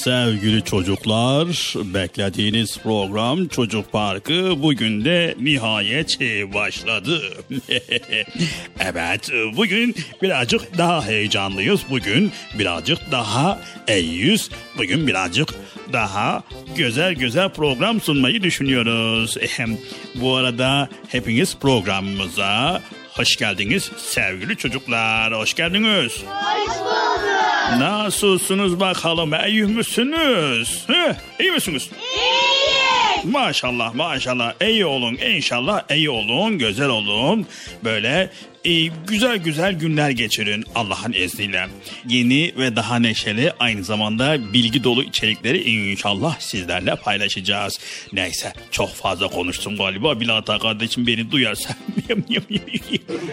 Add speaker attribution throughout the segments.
Speaker 1: Sevgili çocuklar beklediğiniz program Çocuk Parkı bugün de nihayet başladı. evet bugün birazcık daha heyecanlıyız. Bugün birazcık daha iyiyiz. Bugün birazcık daha güzel güzel program sunmayı düşünüyoruz. Bu arada hepiniz programımıza hoş geldiniz sevgili çocuklar. Hoş geldiniz.
Speaker 2: Hoş bulduk.
Speaker 1: Nasılsınız bakalım? İyi misiniz? Heh, iyi misiniz?
Speaker 2: İyi.
Speaker 1: Maşallah maşallah iyi olun inşallah iyi olun güzel olun böyle e, güzel güzel günler geçirin Allah'ın izniyle. Yeni ve daha neşeli aynı zamanda bilgi dolu içerikleri inşallah sizlerle paylaşacağız. Neyse çok fazla konuştum galiba Bilata kardeşim beni duyarsa.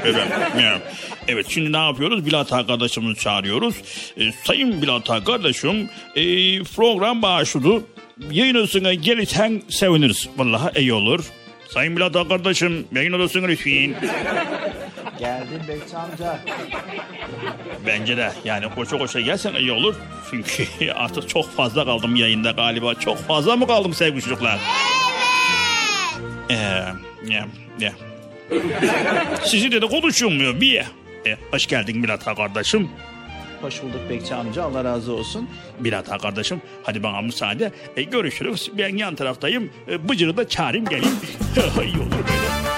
Speaker 1: evet, evet şimdi ne yapıyoruz Bilata kardeşimizi çağırıyoruz. E, sayın Bilata kardeşim e, program başladı yayın odasına gelirsen seviniriz. Vallahi iyi olur. Sayın Bilata kardeşim yayın odasına lütfen.
Speaker 3: Geldim Bekçi amca.
Speaker 1: Bence de yani koşa koşa gelsen iyi olur. Çünkü artık çok fazla kaldım yayında galiba. Çok fazla mı kaldım sevgili çocuklar? Evet. Ee, ya, ya. Sizinle de konuşulmuyor bir. E, hoş geldin Bilata kardeşim.
Speaker 3: Hoş bulduk Bekçi amca Allah razı olsun.
Speaker 1: Bilata kardeşim hadi bana müsaade. E, görüşürüz. Ben yan taraftayım. E, Bıcır'ı da çağırayım geleyim. iyi böyle.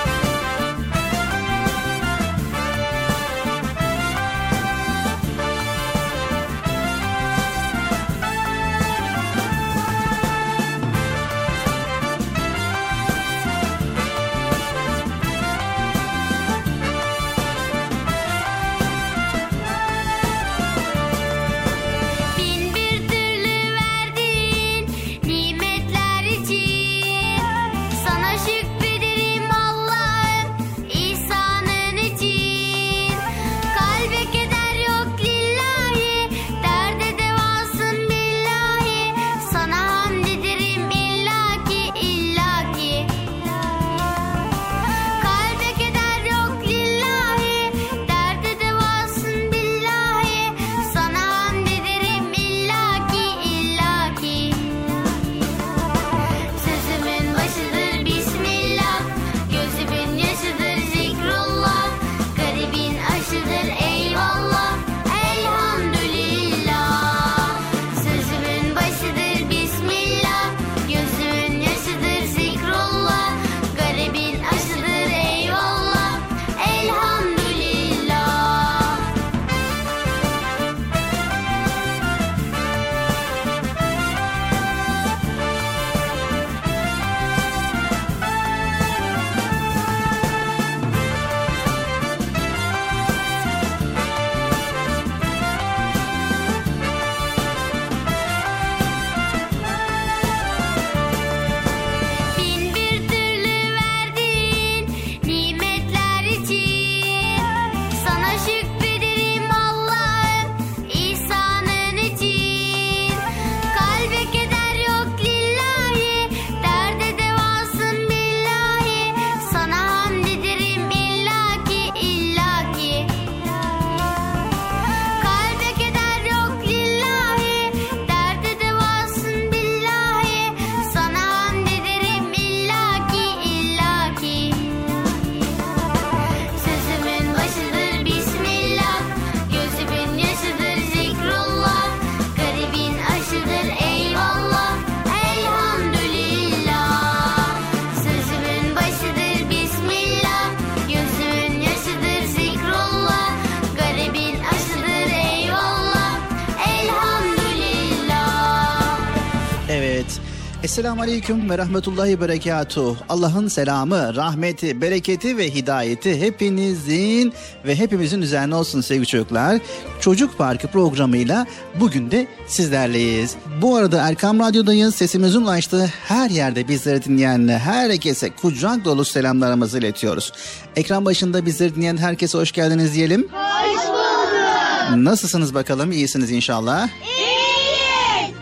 Speaker 4: Esselamu Aleyküm ve Rahmetullahi Berekatuh. Allah'ın selamı, rahmeti, bereketi ve hidayeti hepinizin ve hepimizin üzerine olsun sevgili çocuklar. Çocuk Parkı programıyla bugün de sizlerleyiz. Bu arada Erkam Radyo'dayız. Sesimizin ulaştığı her yerde bizleri dinleyen herkese kucak dolu selamlarımızı iletiyoruz. Ekran başında bizleri dinleyen herkese hoş geldiniz diyelim.
Speaker 5: Hoş bulduk.
Speaker 4: Nasılsınız bakalım? İyisiniz inşallah.
Speaker 5: İyiyiz.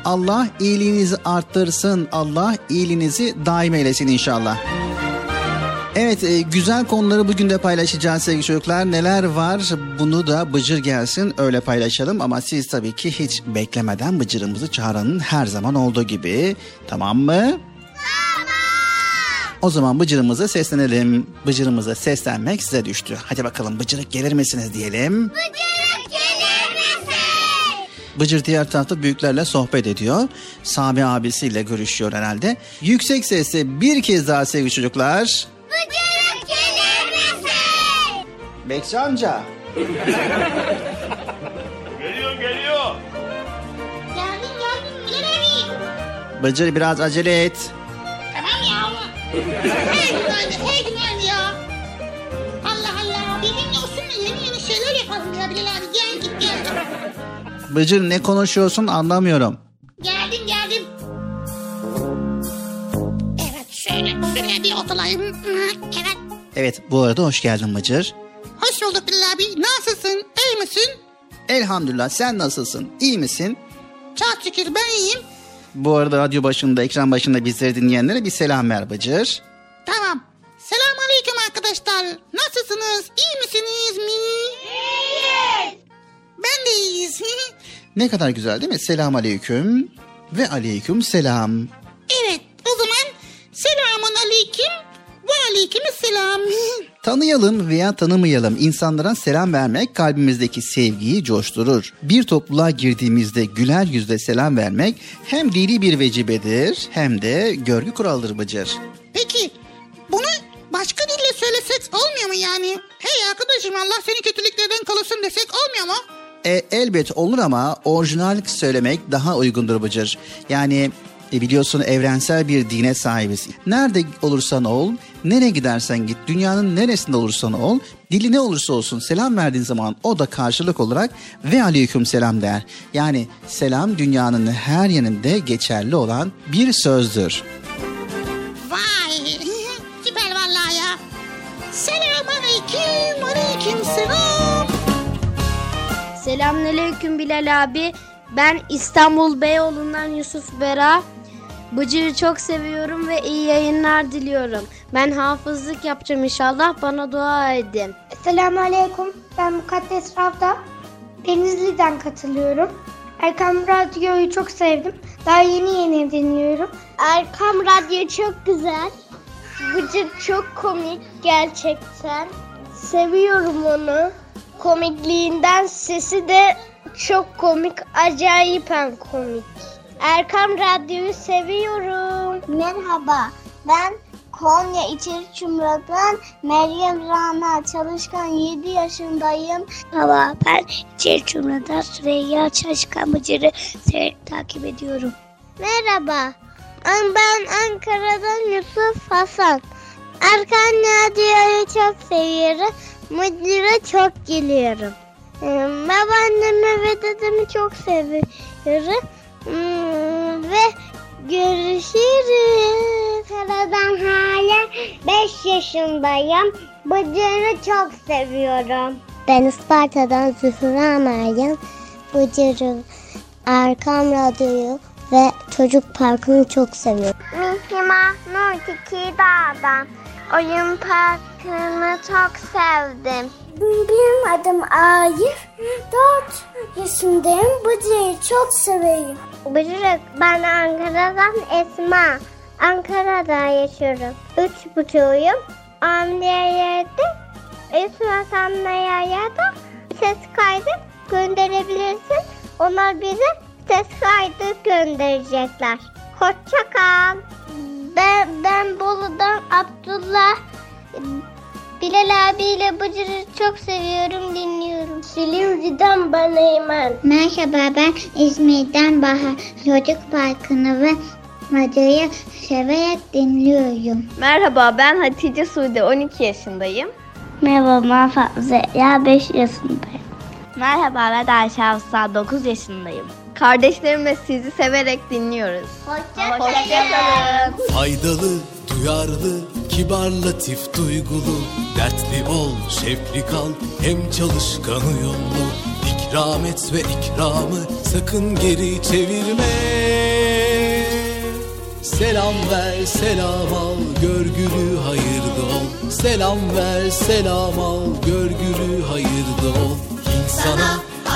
Speaker 4: Allah iyiliğinizi arttırsın. Allah iyiliğinizi daim eylesin inşallah. Evet e, güzel konuları bugün de paylaşacağız sevgili çocuklar. Neler var bunu da Bıcır gelsin öyle paylaşalım. Ama siz tabii ki hiç beklemeden Bıcır'ımızı çağıranın her zaman olduğu gibi. Tamam mı? Tamam. O zaman Bıcır'ımıza seslenelim. Bıcır'ımıza seslenmek size düştü. Hadi bakalım Bıcır'ık gelir misiniz diyelim.
Speaker 5: Bıcırık gelir?
Speaker 4: Bıcır diğer tarafta büyüklerle sohbet ediyor. Sami abisiyle görüşüyor herhalde. Yüksek sesle bir kez daha sevgili çocuklar.
Speaker 5: Bıcırık gelir misin?
Speaker 4: Bekçi amca.
Speaker 6: Geliyor geliyor.
Speaker 7: Geldim geldim abi.
Speaker 4: Bıcır biraz acele et.
Speaker 7: Tamam ya. Hey günaydın hey günaydın ya. Allah Allah benimle olsun mu yeni yeni şeyler yapalım ya Bilal abi gel git gel.
Speaker 4: Bıcır ne konuşuyorsun anlamıyorum.
Speaker 7: Geldim geldim. Evet şöyle şuraya bir oturayım. Evet.
Speaker 4: Evet bu arada hoş geldin Bıcır.
Speaker 7: Hoş bulduk Bilal abi. Nasılsın? İyi misin?
Speaker 4: Elhamdülillah sen nasılsın? İyi misin?
Speaker 7: Çok şükür ben iyiyim.
Speaker 4: Bu arada radyo başında, ekran başında bizleri dinleyenlere bir selam ver Bıcır.
Speaker 7: Tamam. Selam aleyküm arkadaşlar. Nasılsınız? İyi misiniz mi?
Speaker 5: İyiyiz.
Speaker 7: Ben de iyiyiz.
Speaker 4: Ne kadar güzel değil mi? Selam aleyküm ve aleyküm selam.
Speaker 7: evet o zaman selamun aleyküm ve aleyküm selam.
Speaker 4: Tanıyalım veya tanımayalım insanlara selam vermek kalbimizdeki sevgiyi coşturur. Bir topluluğa girdiğimizde güler yüzle selam vermek hem dini bir vecibedir hem de görgü kuralıdır Bıcır.
Speaker 7: Peki bunu başka dille söylesek olmuyor mu yani? Hey arkadaşım Allah seni kötülüklerden korusun desek olmuyor mu?
Speaker 4: E, elbet olur ama orijinal söylemek daha uygundur Bıcır. Yani e, biliyorsun evrensel bir dine sahibiz. Nerede olursan ol, nereye gidersen git, dünyanın neresinde olursan ol, dili ne olursa olsun selam verdiğin zaman o da karşılık olarak ve aleyküm selam der. Yani selam dünyanın her yerinde geçerli olan bir sözdür.
Speaker 7: Vay süper vallahi ya. Selam aleyküm aleyküm selam.
Speaker 8: Selamünaleyküm Bilal abi. Ben İstanbul Beyoğlu'ndan Yusuf Bera. Bıcır'ı çok seviyorum ve iyi yayınlar diliyorum. Ben hafızlık yapacağım inşallah. Bana dua edin.
Speaker 9: Selamun Aleyküm. Ben Mukaddes Ravda. Denizli'den katılıyorum. Erkam Radyo'yu çok sevdim. Daha yeni yeni dinliyorum.
Speaker 5: Erkam Radyo çok güzel. Bıcık çok komik gerçekten. Seviyorum onu. Komikliğinden sesi de çok komik. Acayipen komik. Erkam Radyo'yu seviyorum.
Speaker 9: Merhaba. Ben Konya İçerik Cumhuriyeti'nden Meryem Rana Çalışkan 7 yaşındayım.
Speaker 5: Merhaba ben İçerik Cumhuriyeti'nden Süreyya Çalışkan Bıcır'ı severek takip ediyorum. Merhaba. Ben Ankara'dan Yusuf Hasan. Erkan Radyo'yu çok seviyorum. Mıcır'a çok gülüyorum. Ee, Babaannemi ve dedemi çok seviyorum. Hmm, ve görüşürüz. Ankara'dan hala 5 yaşındayım. Bıcır'ı çok seviyorum. Ben Isparta'dan Zühra Meryem. Bıcır'ı, Erkam Radyo'yu ve Çocuk Parkı'nı çok seviyorum. Mihima Nurtiki Dağ'dan. Oyun parkını çok sevdim.
Speaker 9: Benim adım Arif. 4 yaşındayım. Bıcır'ı çok seviyorum.
Speaker 5: Bıcırık ben Ankara'dan Esma. Ankara'da yaşıyorum. Üç buçuğuyum. Amliyede Esma Samlaya'ya da ses kaydı gönderebilirsin. Onlar bize ses kaydı gönderecekler. Hoşça kal. Ben, ben Bolu'dan Abdullah. Bilal abiyle Bıcır'ı çok seviyorum, dinliyorum. Silivri'den ben Eymen.
Speaker 10: Merhaba ben İzmir'den Bahar Çocuk Parkı'nı ve
Speaker 5: Radyoyu severek dinliyorum.
Speaker 10: Merhaba ben Hatice Sude 12 yaşındayım.
Speaker 5: Merhaba ben Fatma Zehra 5 yaşındayım.
Speaker 10: Merhaba ben Ayşe Hafsa 9 yaşındayım. Kardeşlerimle sizi severek dinliyoruz. Hoşçakalın.
Speaker 11: Faydalı, duyarlı, kibar, latif, duygulu. Dertli ol, şefli kal, hem çalışkan uyumlu İkram et ve ikramı sakın geri çevirme. Selam ver, selam al, görgülü hayırlı ol. Selam ver, selam al, görgülü hayırlı ol. İnsana,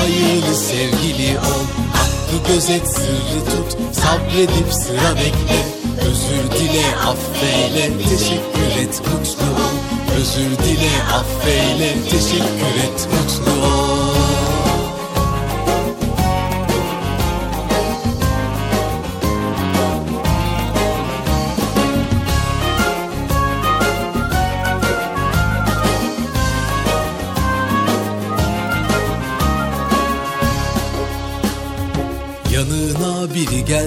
Speaker 11: hayırlı sevgili ol. Hakkı gözet, sırrı tut, sabredip sıra bekle. Özür dile, affeyle, teşekkür et, mutlu ol. Özür dile, affeyle, teşekkür et, mutlu ol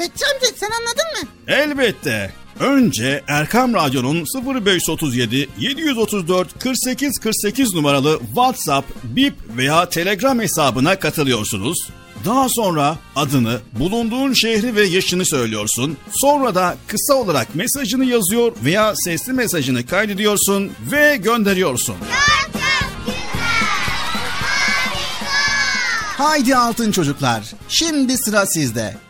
Speaker 7: Bekçi amca sen anladın mı?
Speaker 12: Elbette. Önce Erkam Radyo'nun 0537 734 48 48 numaralı WhatsApp, Bip veya Telegram hesabına katılıyorsunuz. Daha sonra adını, bulunduğun şehri ve yaşını söylüyorsun. Sonra da kısa olarak mesajını yazıyor veya sesli mesajını kaydediyorsun ve gönderiyorsun.
Speaker 4: Haydi altın çocuklar. Şimdi sıra sizde.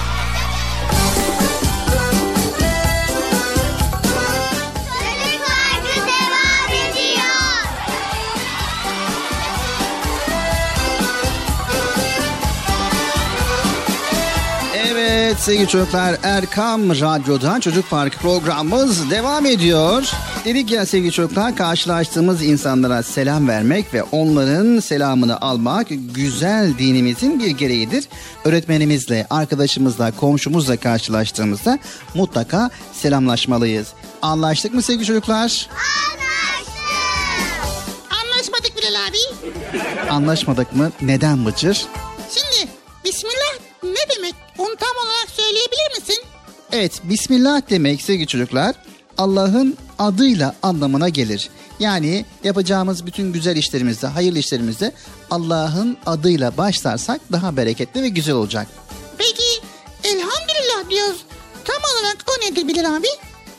Speaker 4: Sevgili çocuklar Erkam Radyo'da Çocuk Parkı programımız devam ediyor. Dedik ya sevgili çocuklar karşılaştığımız insanlara selam vermek ve onların selamını almak güzel dinimizin bir gereğidir. Öğretmenimizle, arkadaşımızla, komşumuzla karşılaştığımızda mutlaka selamlaşmalıyız. Anlaştık mı sevgili çocuklar?
Speaker 7: Anlaşmadık Bilal abi.
Speaker 4: Anlaşmadık mı? Neden Bıcır?
Speaker 7: Şimdi Bismillah ne demek? Onu tam olarak söyleyebilir misin?
Speaker 4: Evet, Bismillah demek sevgili çocuklar Allah'ın adıyla anlamına gelir. Yani yapacağımız bütün güzel işlerimizde, hayırlı işlerimizde Allah'ın adıyla başlarsak daha bereketli ve güzel olacak.
Speaker 7: Peki elhamdülillah diyoruz. Tam olarak o nedir Bilal abi?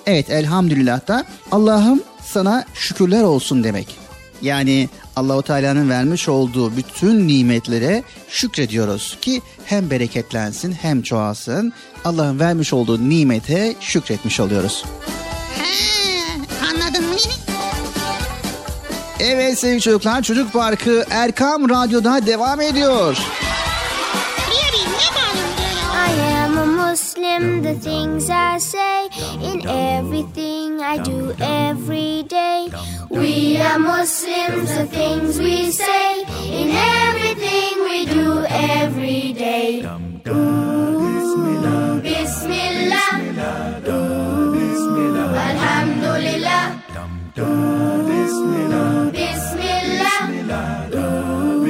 Speaker 4: Evet, elhamdülillah da Allah'ım sana şükürler olsun demek. Yani Allahu Teala'nın vermiş olduğu bütün nimetlere şükrediyoruz ki hem bereketlensin hem çoğalsın. Allah'ın vermiş olduğu nimete şükretmiş oluyoruz.
Speaker 7: Anladın mı?
Speaker 4: Evet sevgili çocuklar Çocuk Parkı Erkam Radyo'da devam ediyor.
Speaker 1: Muslim, the things I say in everything I do every day. We are Muslims, the things we say in everything we do every day. Ooh, Bismillah. Ooh, Alhamdulillah. Ooh, Bismillah. Ooh,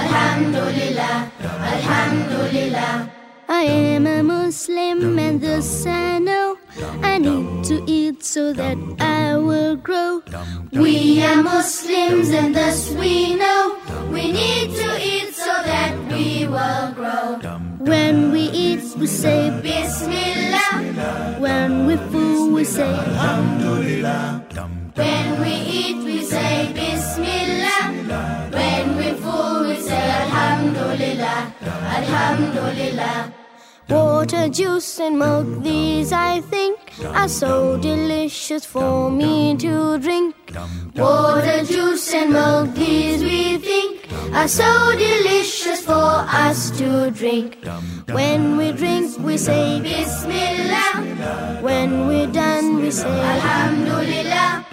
Speaker 1: Alhamdulillah. Alhamdulillah. I am a Muslim and thus I know I need to eat so that I will grow. We are Muslims and thus we know we need to eat so that we will grow. When we eat, we say Bismillah. When we fool, we say Alhamdulillah. When we eat, we say Bismillah. When we fool, we say Alhamdulillah. Alhamdulillah. Water, juice, and milk, these I think are so delicious for me to drink. Water, juice, and milk, these we think are so delicious for us to drink. When we drink, we say Bismillah. When we're done, we say Alhamdulillah.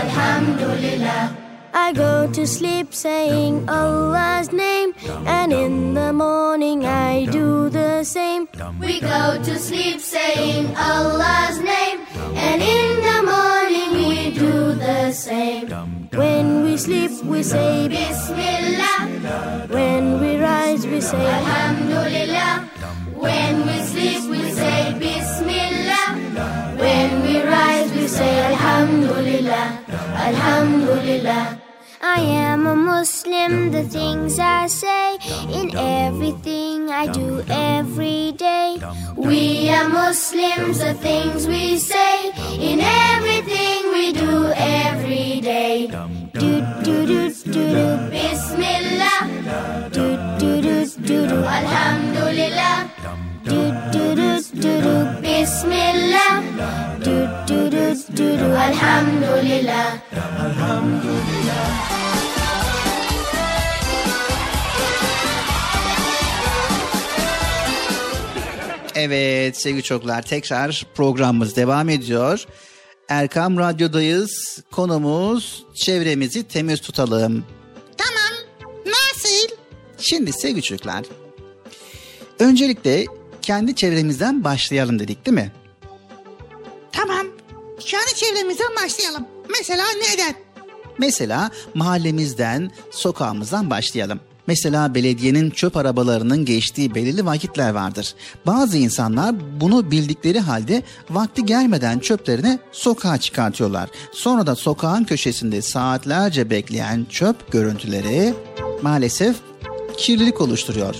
Speaker 1: Alhamdulillah. I go to sleep saying Allah's name, and in the morning I do the same. We go to sleep saying Allah's name, and in the morning we do the same. When we sleep, we say Bismillah. When we rise, we say Alhamdulillah. When we sleep, we say say Alhamdulillah. Alhamdulillah. I am a Muslim, the things I say in everything I do every day. We are Muslims, the things we say in everything we do every day. Do do do do do Bismillah. Do do do do do Alhamdulillah. Do do do do do Bismillah. Do do do do do Alhamdulillah. Alhamdulillah.
Speaker 4: Evet sevgili çocuklar tekrar programımız devam ediyor. Erkam Radyo'dayız. Konumuz çevremizi temiz tutalım.
Speaker 7: Tamam. Nasıl?
Speaker 4: Şimdi sevgili çocuklar. Öncelikle kendi çevremizden başlayalım dedik değil mi?
Speaker 7: Tamam. Kendi çevremizden başlayalım. Mesela neden?
Speaker 4: Mesela mahallemizden, sokağımızdan başlayalım. Mesela belediyenin çöp arabalarının geçtiği belirli vakitler vardır. Bazı insanlar bunu bildikleri halde vakti gelmeden çöplerini sokağa çıkartıyorlar. Sonra da sokağın köşesinde saatlerce bekleyen çöp görüntüleri maalesef kirlilik oluşturuyor.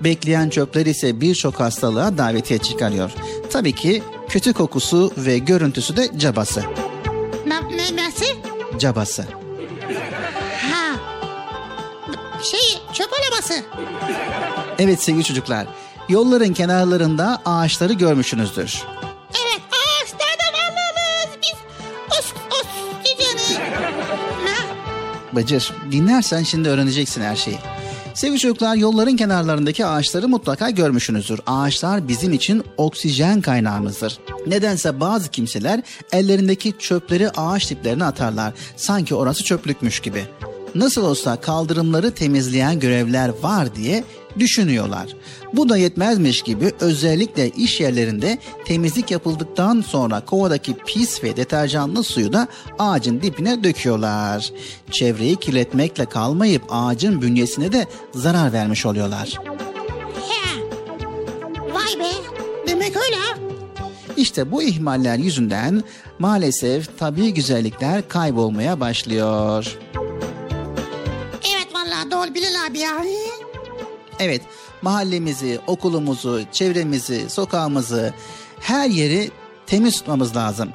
Speaker 4: Bekleyen çöpler ise birçok hastalığa davetiye çıkarıyor. Tabii ki kötü kokusu ve görüntüsü de cabası.
Speaker 7: Ne, ne, nasıl?
Speaker 4: Cabası.
Speaker 7: Ha. Şey çöp arabası.
Speaker 4: Evet sevgili çocuklar, yolların kenarlarında ağaçları görmüşsünüzdür.
Speaker 7: Evet ağaçlarda varlarız biz. Os os diyeceğini. Ne?
Speaker 4: Bıcır, dinlersen şimdi öğreneceksin her şeyi. Sevgili çocuklar, yolların kenarlarındaki ağaçları mutlaka görmüşsünüzdür. Ağaçlar bizim için oksijen kaynağımızdır. Nedense bazı kimseler ellerindeki çöpleri ağaç diplerine atarlar. Sanki orası çöplükmüş gibi. Nasıl olsa kaldırımları temizleyen görevler var diye düşünüyorlar. Bu da yetmezmiş gibi özellikle iş yerlerinde temizlik yapıldıktan sonra kovadaki pis ve deterjanlı suyu da ağacın dibine döküyorlar. Çevreyi kirletmekle kalmayıp ağacın bünyesine de zarar vermiş oluyorlar.
Speaker 7: He. Vay be. Demek öyle ha.
Speaker 4: İşte bu ihmaller yüzünden maalesef tabii güzellikler kaybolmaya başlıyor.
Speaker 7: Evet vallahi doğru Bilal abi ya.
Speaker 4: Evet, mahallemizi, okulumuzu, çevremizi, sokağımızı, her yeri temiz tutmamız lazım.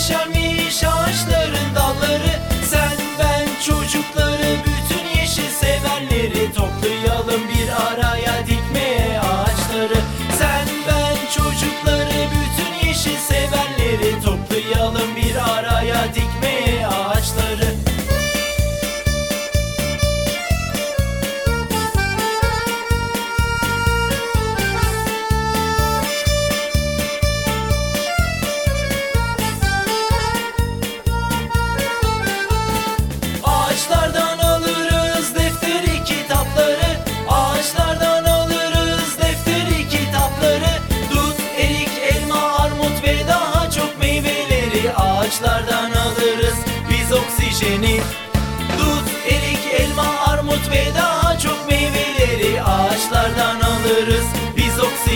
Speaker 13: Yeşermiş ağaçların dalları. Sen ben çocukları bütün yeşil sevenleri Toplayalım bir araya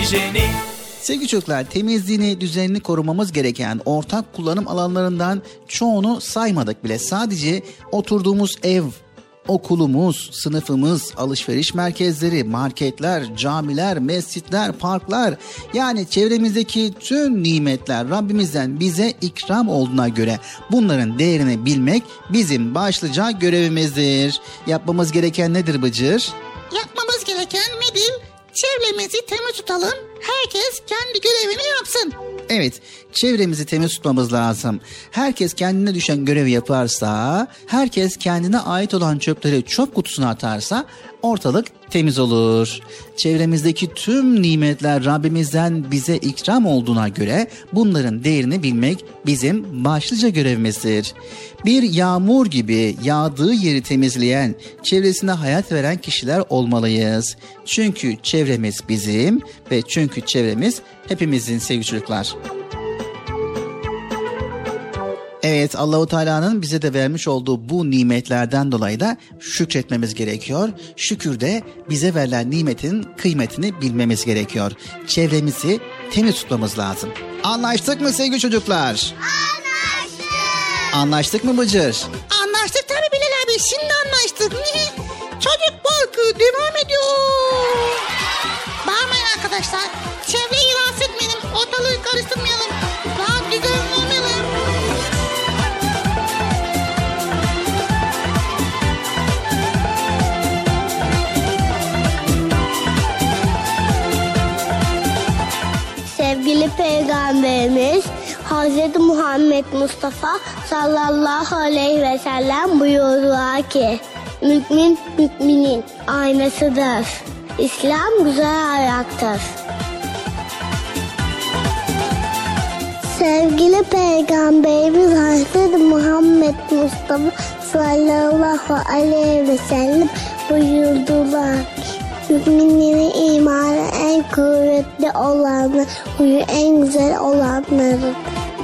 Speaker 13: oksijeni
Speaker 4: Sevgili çocuklar temizliğini, düzenini korumamız gereken ortak kullanım alanlarından çoğunu saymadık bile. Sadece oturduğumuz ev, okulumuz, sınıfımız, alışveriş merkezleri, marketler, camiler, mescitler, parklar yani çevremizdeki tüm nimetler Rabbimizden bize ikram olduğuna göre bunların değerini bilmek bizim başlıca görevimizdir. Yapmamız gereken nedir Bıcır?
Speaker 7: Yapmamız gereken nedir? Çevremizi temiz tutalım. Herkes kendi görevini yapsın.
Speaker 4: Evet, çevremizi temiz tutmamız lazım. Herkes kendine düşen görevi yaparsa, herkes kendine ait olan çöpleri çöp kutusuna atarsa ortalık temiz olur. Çevremizdeki tüm nimetler Rabbimizden bize ikram olduğuna göre bunların değerini bilmek bizim başlıca görevimizdir. Bir yağmur gibi yağdığı yeri temizleyen, çevresine hayat veren kişiler olmalıyız. Çünkü çevremiz bizim ve çünkü çevremiz hepimizin sevgili çocuklar. Evet Allahu Teala'nın bize de vermiş olduğu bu nimetlerden dolayı da şükretmemiz gerekiyor. Şükür de bize verilen nimetin kıymetini bilmemiz gerekiyor. Çevremizi temiz tutmamız lazım. Anlaştık mı sevgili çocuklar? Anlaştık. Anlaştık mı Bıcır?
Speaker 7: Anlaştık tabii Bilal abi. Şimdi anlaştık. Çocuk parkı devam ediyor. Bağırmayın arkadaşlar. Çevreyi rahatsız etmeyelim. Ortalığı karıştırmayalım.
Speaker 5: Sevgili Peygamberimiz Hz. Muhammed Mustafa sallallahu aleyhi ve sellem buyurdular ki Mümin müminin aynasıdır. İslam güzel ayaktır. Sevgili Peygamberimiz Hz. Muhammed Mustafa sallallahu aleyhi ve sellem buyurdular ki Müminlerin imanı en kuvvetli olanı, huyu en güzel olanları.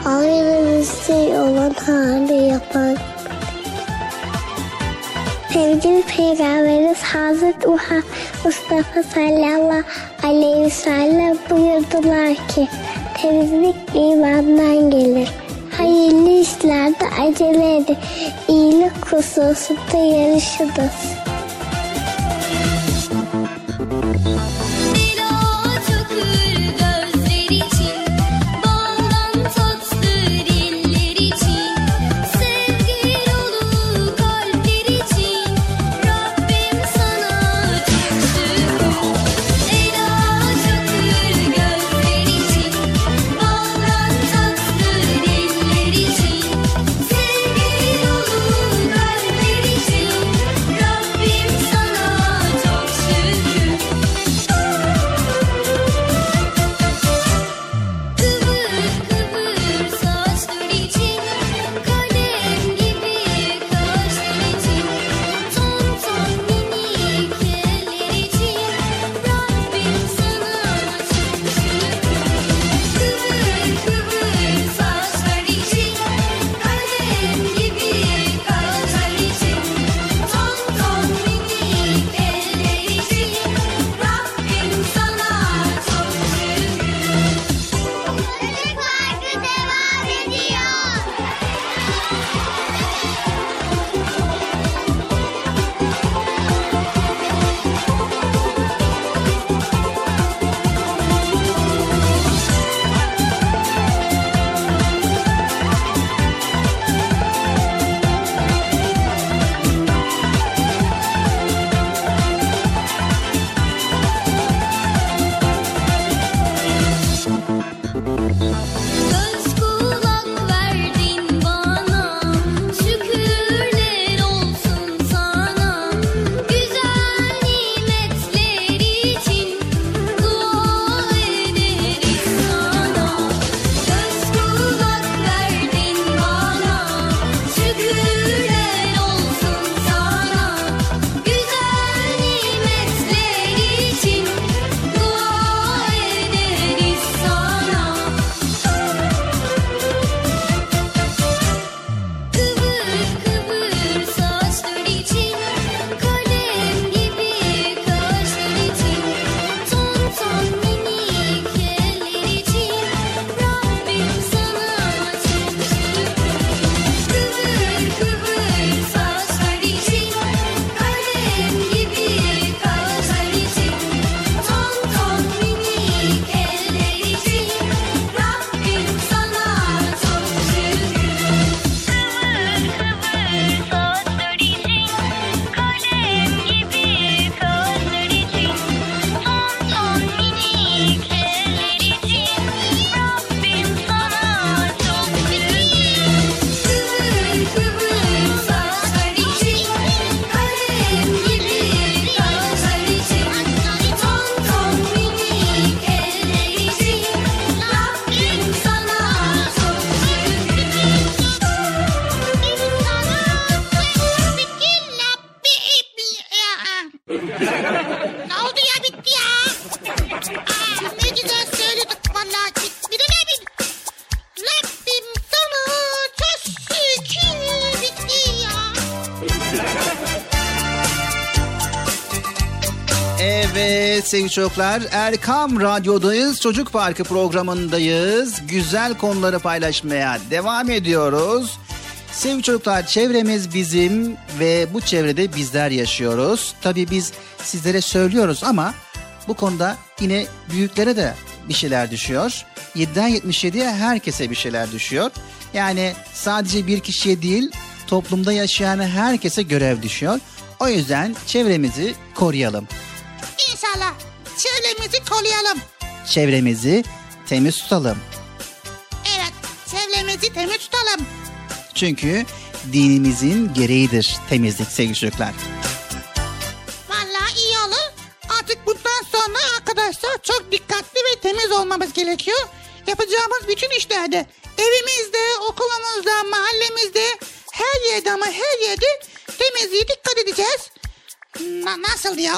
Speaker 5: Hayırlı bir şey olan hali yapar. Sevgili Peygamberimiz Hazreti Muhammed Mustafa sallallahu aleyhi ve sellem buyurdular ki temizlik imandan gelir. Hayırlı işlerde acele edin. İyilik hususunda yarışınız.
Speaker 4: Sevgili çocuklar Erkam Radyo'dayız. Çocuk Parkı programındayız. Güzel konuları paylaşmaya devam ediyoruz. Sevgili çocuklar çevremiz bizim ve bu çevrede bizler yaşıyoruz. Tabii biz sizlere söylüyoruz ama bu konuda yine büyüklere de bir şeyler düşüyor. 7'den 77'ye herkese bir şeyler düşüyor. Yani sadece bir kişiye değil toplumda yaşayan herkese görev düşüyor. O yüzden çevremizi koruyalım.
Speaker 7: İnşallah çevremizi koruyalım.
Speaker 4: Çevremizi temiz tutalım.
Speaker 7: Evet çevremizi temiz tutalım.
Speaker 4: Çünkü dinimizin gereğidir temizlik sevgili çocuklar.
Speaker 7: Vallahi iyi olur. Artık bundan sonra arkadaşlar çok dikkatli ve temiz olmamız gerekiyor. Yapacağımız bütün işlerde evimizde, okulumuzda, mahallemizde her yerde ama her yerde temizliğe dikkat edeceğiz. Na- nasıl ya?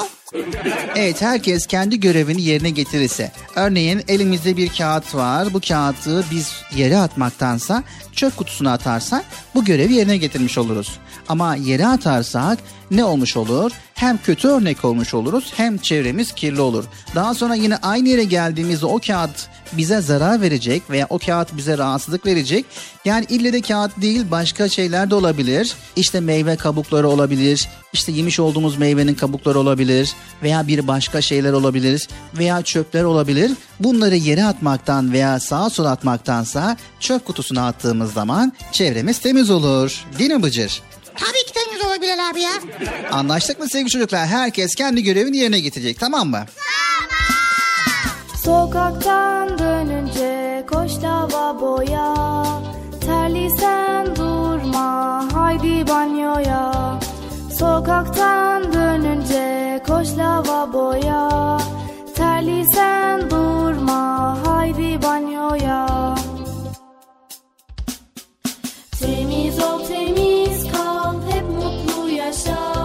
Speaker 4: Evet herkes kendi görevini yerine getirirse. Örneğin elimizde bir kağıt var. Bu kağıdı biz yere atmaktansa çöp kutusuna atarsak bu görevi yerine getirmiş oluruz. Ama yere atarsak ne olmuş olur? Hem kötü örnek olmuş oluruz hem çevremiz kirli olur. Daha sonra yine aynı yere geldiğimizde o kağıt bize zarar verecek veya o kağıt bize rahatsızlık verecek. Yani ille de kağıt değil başka şeyler de olabilir. İşte meyve kabukları olabilir. İşte yemiş olduğumuz meyvenin kabukları olabilir veya bir başka şeyler olabilir veya çöpler olabilir. Bunları yere atmaktan veya sağa sola atmaktansa çöp kutusuna attığımız zaman çevremiz temiz olur. Değil mi Bıcır?
Speaker 7: Tabii ki temiz olabilir abi ya.
Speaker 4: Anlaştık mı sevgili çocuklar? Herkes kendi görevini yerine getirecek tamam mı?
Speaker 6: Sokaktan dönünce koş lavaboya Terliysen durma haydi banyoya. Sokaktan dönünce koş lavaboya Terliysen durma haydi banyoya. Temiz ol temiz kal hep mutlu yaşa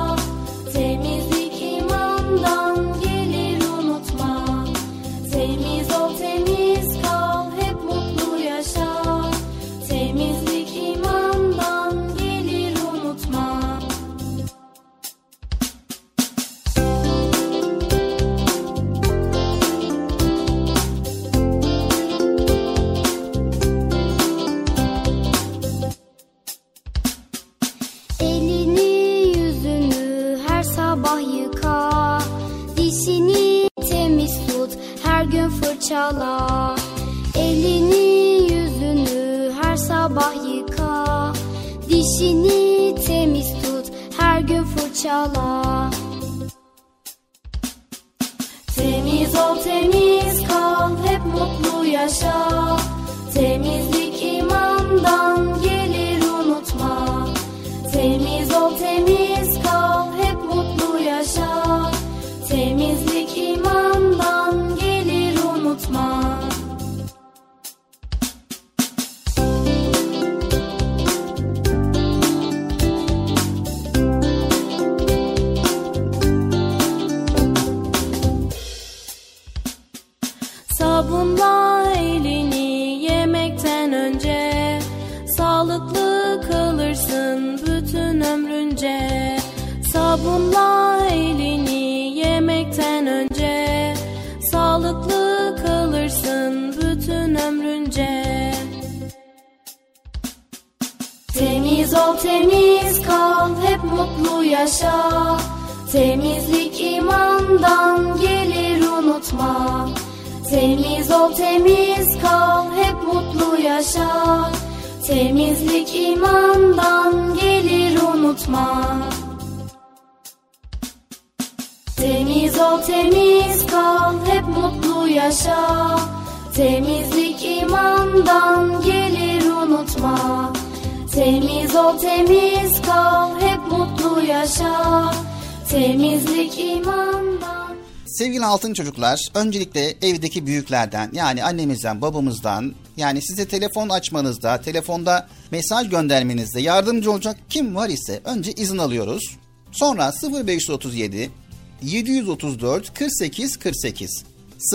Speaker 6: fırçala Elini yüzünü her sabah yıka. Dişini temiz tut her gün fırçala. Temiz ol temiz kal hep mutlu yaşa. Temizlik imandan gelir ol temiz kal hep mutlu yaşa. Temizlik imandan gelir unutma. Temiz ol temiz kal hep mutlu yaşa. Temizlik imandan gelir unutma. Temiz ol temiz kal hep mutlu yaşa. Temizlik imandan gelir unutma Temiz ol temiz kal hep mutlu yaşa. Temizlik imandan.
Speaker 4: Sevgili altın çocuklar, öncelikle evdeki büyüklerden yani annemizden, babamızdan yani size telefon açmanızda, telefonda mesaj göndermenizde yardımcı olacak kim var ise önce izin alıyoruz. Sonra 0537 734 48 48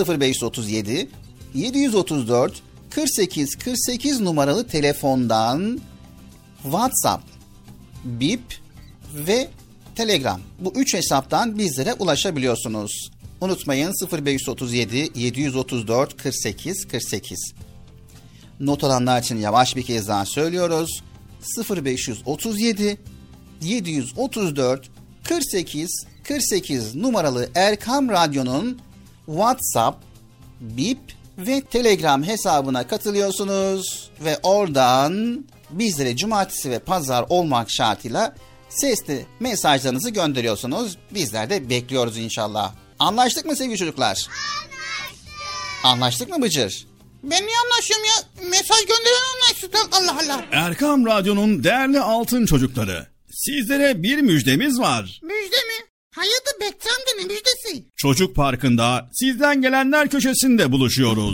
Speaker 4: 0537 734 48 48 numaralı telefondan WhatsApp, Bip ve Telegram. Bu üç hesaptan bizlere ulaşabiliyorsunuz. Unutmayın 0537 734 48 48. Not alanlar için yavaş bir kez daha söylüyoruz. 0537 734 48 48 numaralı Erkam Radyo'nun WhatsApp, Bip ve Telegram hesabına katılıyorsunuz ve oradan bizlere cumartesi ve pazar olmak şartıyla sesli mesajlarınızı gönderiyorsunuz. Bizler de bekliyoruz inşallah. Anlaştık mı sevgili çocuklar? Anlaştık. Anlaştık mı Bıcır?
Speaker 6: Ben niye anlaşıyorum ya? Mesaj gönderen anlaşsın. Allah Allah.
Speaker 12: Erkam Radyo'nun değerli altın çocukları. Sizlere bir müjdemiz var.
Speaker 6: Müjde mi? Hayırdır Bekçam'da ne müjdesi?
Speaker 12: Çocuk Parkı'nda sizden gelenler köşesinde buluşuyoruz.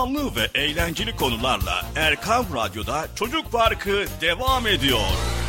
Speaker 6: canlı ve eğlenceli konularla Erkam Radyo'da Çocuk Parkı devam ediyor.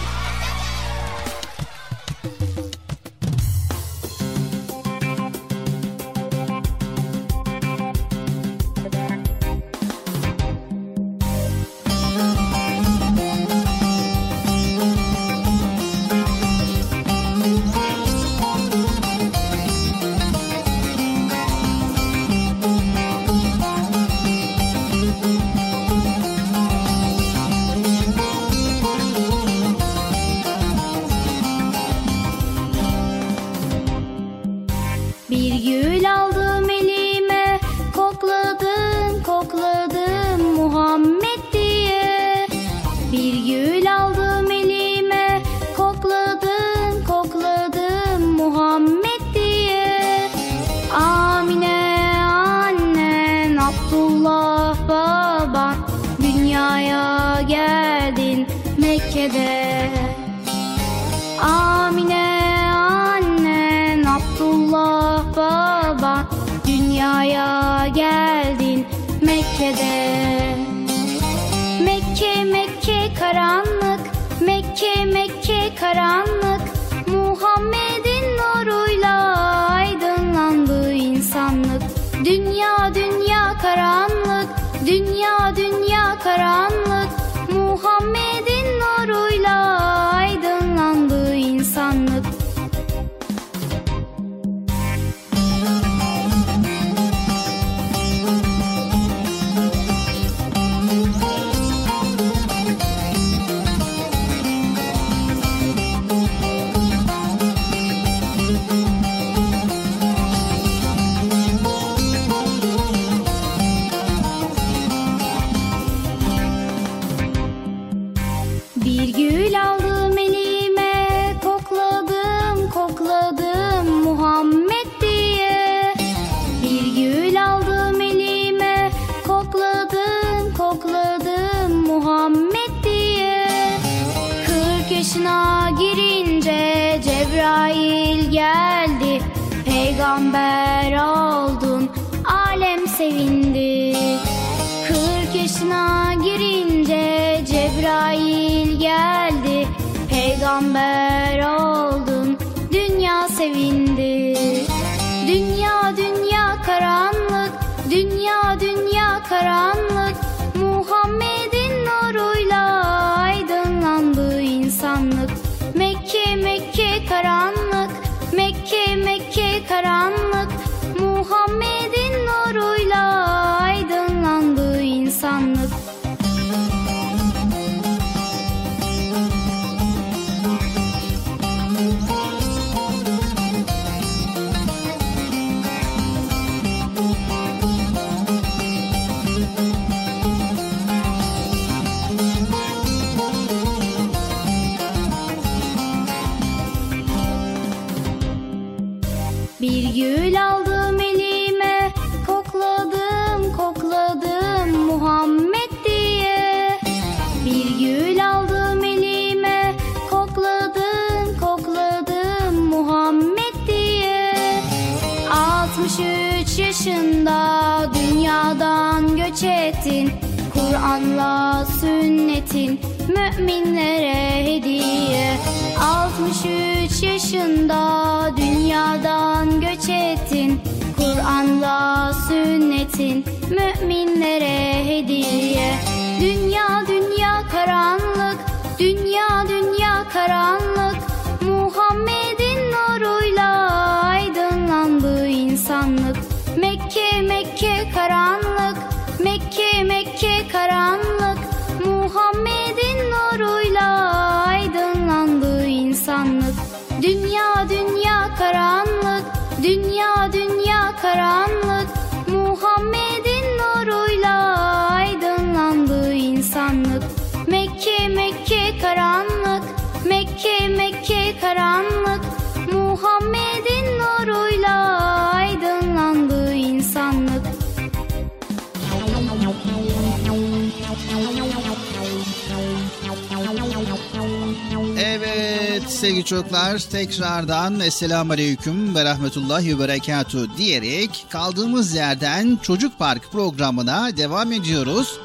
Speaker 4: Tekrardan Esselamu Aleyküm ve Rahmetullahi ve Berekatuhu diyerek kaldığımız yerden Çocuk Park programına devam ediyoruz.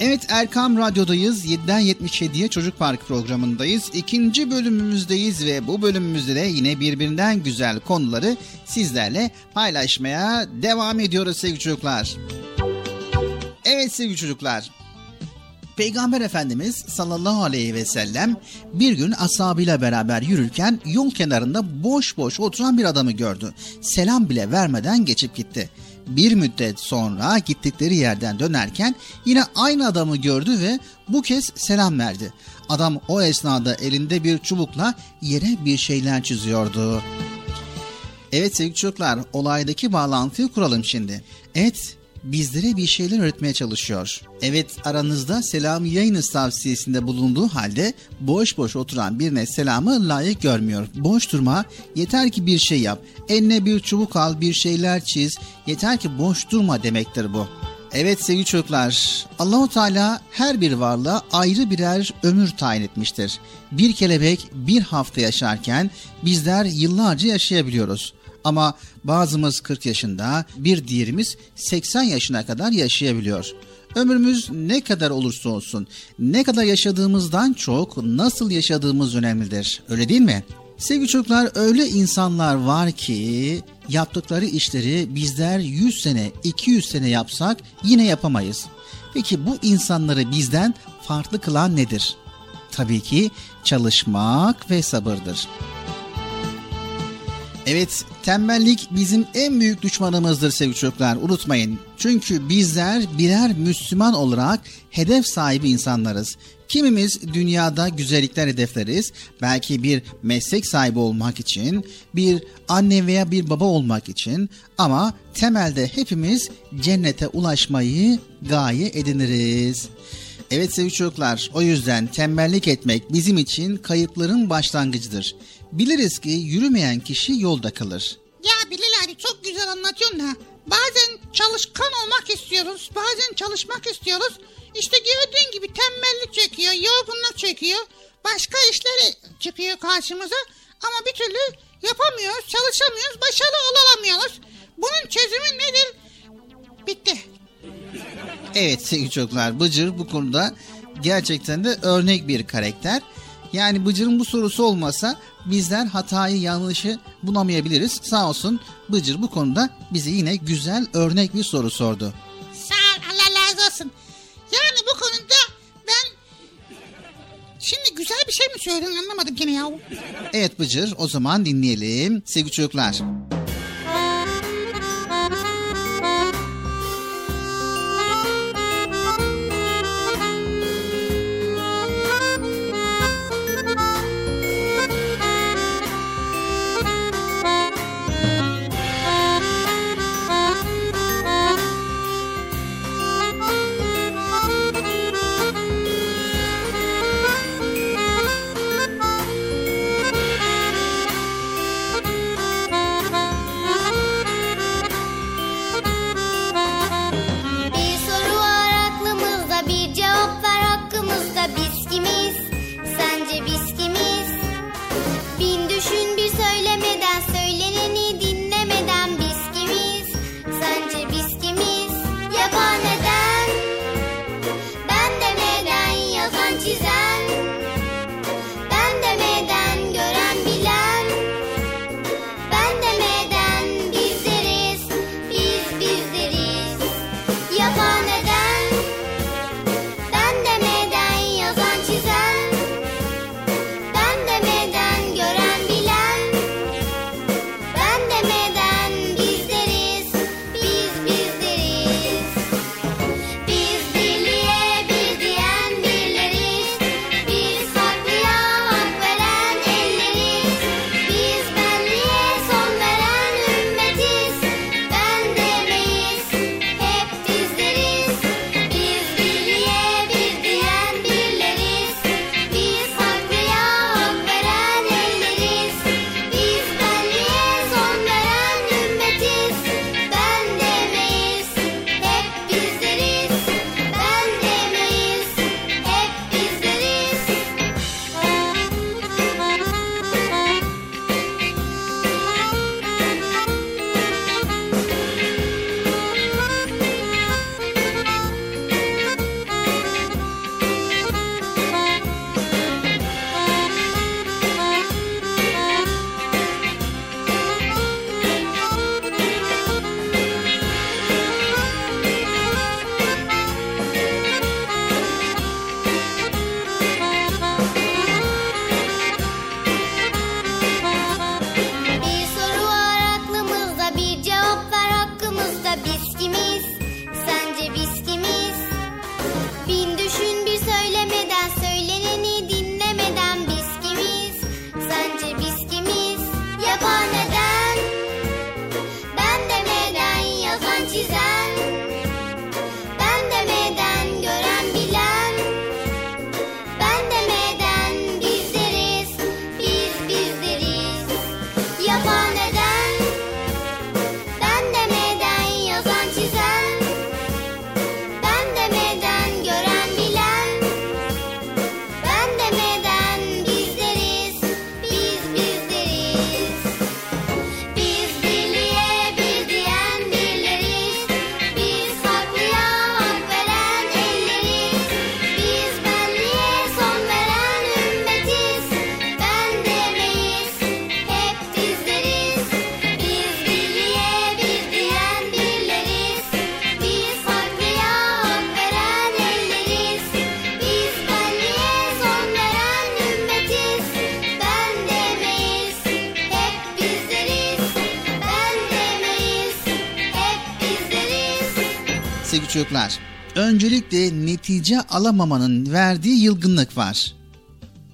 Speaker 4: Evet Erkam Radyo'dayız. 7'den 77'ye Çocuk Park programındayız. İkinci bölümümüzdeyiz ve bu bölümümüzde de yine birbirinden güzel konuları sizlerle paylaşmaya devam ediyoruz sevgili çocuklar. Evet sevgili çocuklar. Peygamber Efendimiz sallallahu aleyhi ve sellem bir gün ashabıyla beraber yürürken yol kenarında boş boş oturan bir adamı gördü. Selam bile vermeden geçip gitti. Bir müddet sonra gittikleri yerden dönerken yine aynı adamı gördü ve bu kez selam verdi. Adam o esnada elinde bir çubukla yere bir şeyler çiziyordu. Evet sevgili çocuklar olaydaki bağlantıyı kuralım şimdi. Evet bizlere bir şeyler öğretmeye çalışıyor. Evet aranızda selam yayınız tavsiyesinde bulunduğu halde boş boş oturan birine selamı layık görmüyor. Boş durma yeter ki bir şey yap. Eline bir çubuk al bir şeyler çiz. Yeter ki boş durma demektir bu. Evet sevgili çocuklar, Allahu Teala her bir varlığa ayrı birer ömür tayin etmiştir. Bir kelebek bir hafta yaşarken bizler yıllarca yaşayabiliyoruz. Ama bazımız 40 yaşında, bir diğerimiz 80 yaşına kadar yaşayabiliyor. Ömrümüz ne kadar olursa olsun, ne kadar yaşadığımızdan çok nasıl yaşadığımız önemlidir. Öyle değil mi? Sevgili çocuklar öyle insanlar var ki yaptıkları işleri bizler 100 sene, 200 sene yapsak yine yapamayız. Peki bu insanları bizden farklı kılan nedir? Tabii ki çalışmak ve sabırdır. Evet, tembellik bizim en büyük düşmanımızdır sevgili çocuklar. Unutmayın. Çünkü bizler birer Müslüman olarak hedef sahibi insanlarız. Kimimiz dünyada güzellikler hedefleriz. Belki bir meslek sahibi olmak için, bir anne veya bir baba olmak için ama temelde hepimiz cennete ulaşmayı gaye ediniriz. Evet sevgili çocuklar, o yüzden tembellik etmek bizim için kayıpların başlangıcıdır. Biliriz ki yürümeyen kişi yolda kalır.
Speaker 7: Ya Bilal abi çok güzel anlatıyorsun da bazen çalışkan olmak istiyoruz bazen çalışmak istiyoruz. İşte gördüğün gibi tembellik çekiyor yorgunluk çekiyor başka işler çıkıyor karşımıza ama bir türlü yapamıyoruz çalışamıyoruz başarılı olamıyoruz. Bunun çözümü nedir? Bitti.
Speaker 4: Evet sevgili çocuklar Bıcır bu konuda gerçekten de örnek bir karakter. Yani Bıcır'ın bu sorusu olmasa bizler hatayı yanlışı bulamayabiliriz. Sağ olsun Bıcır bu konuda bize yine güzel örnek bir soru sordu.
Speaker 7: Sağ ol Allah razı olsun. Yani bu konuda ben şimdi güzel bir şey mi söyledin anlamadım gene ya.
Speaker 4: Evet Bıcır o zaman dinleyelim sevgili çocuklar. Sevgili çocuklar. Öncelikle netice alamamanın verdiği yılgınlık var.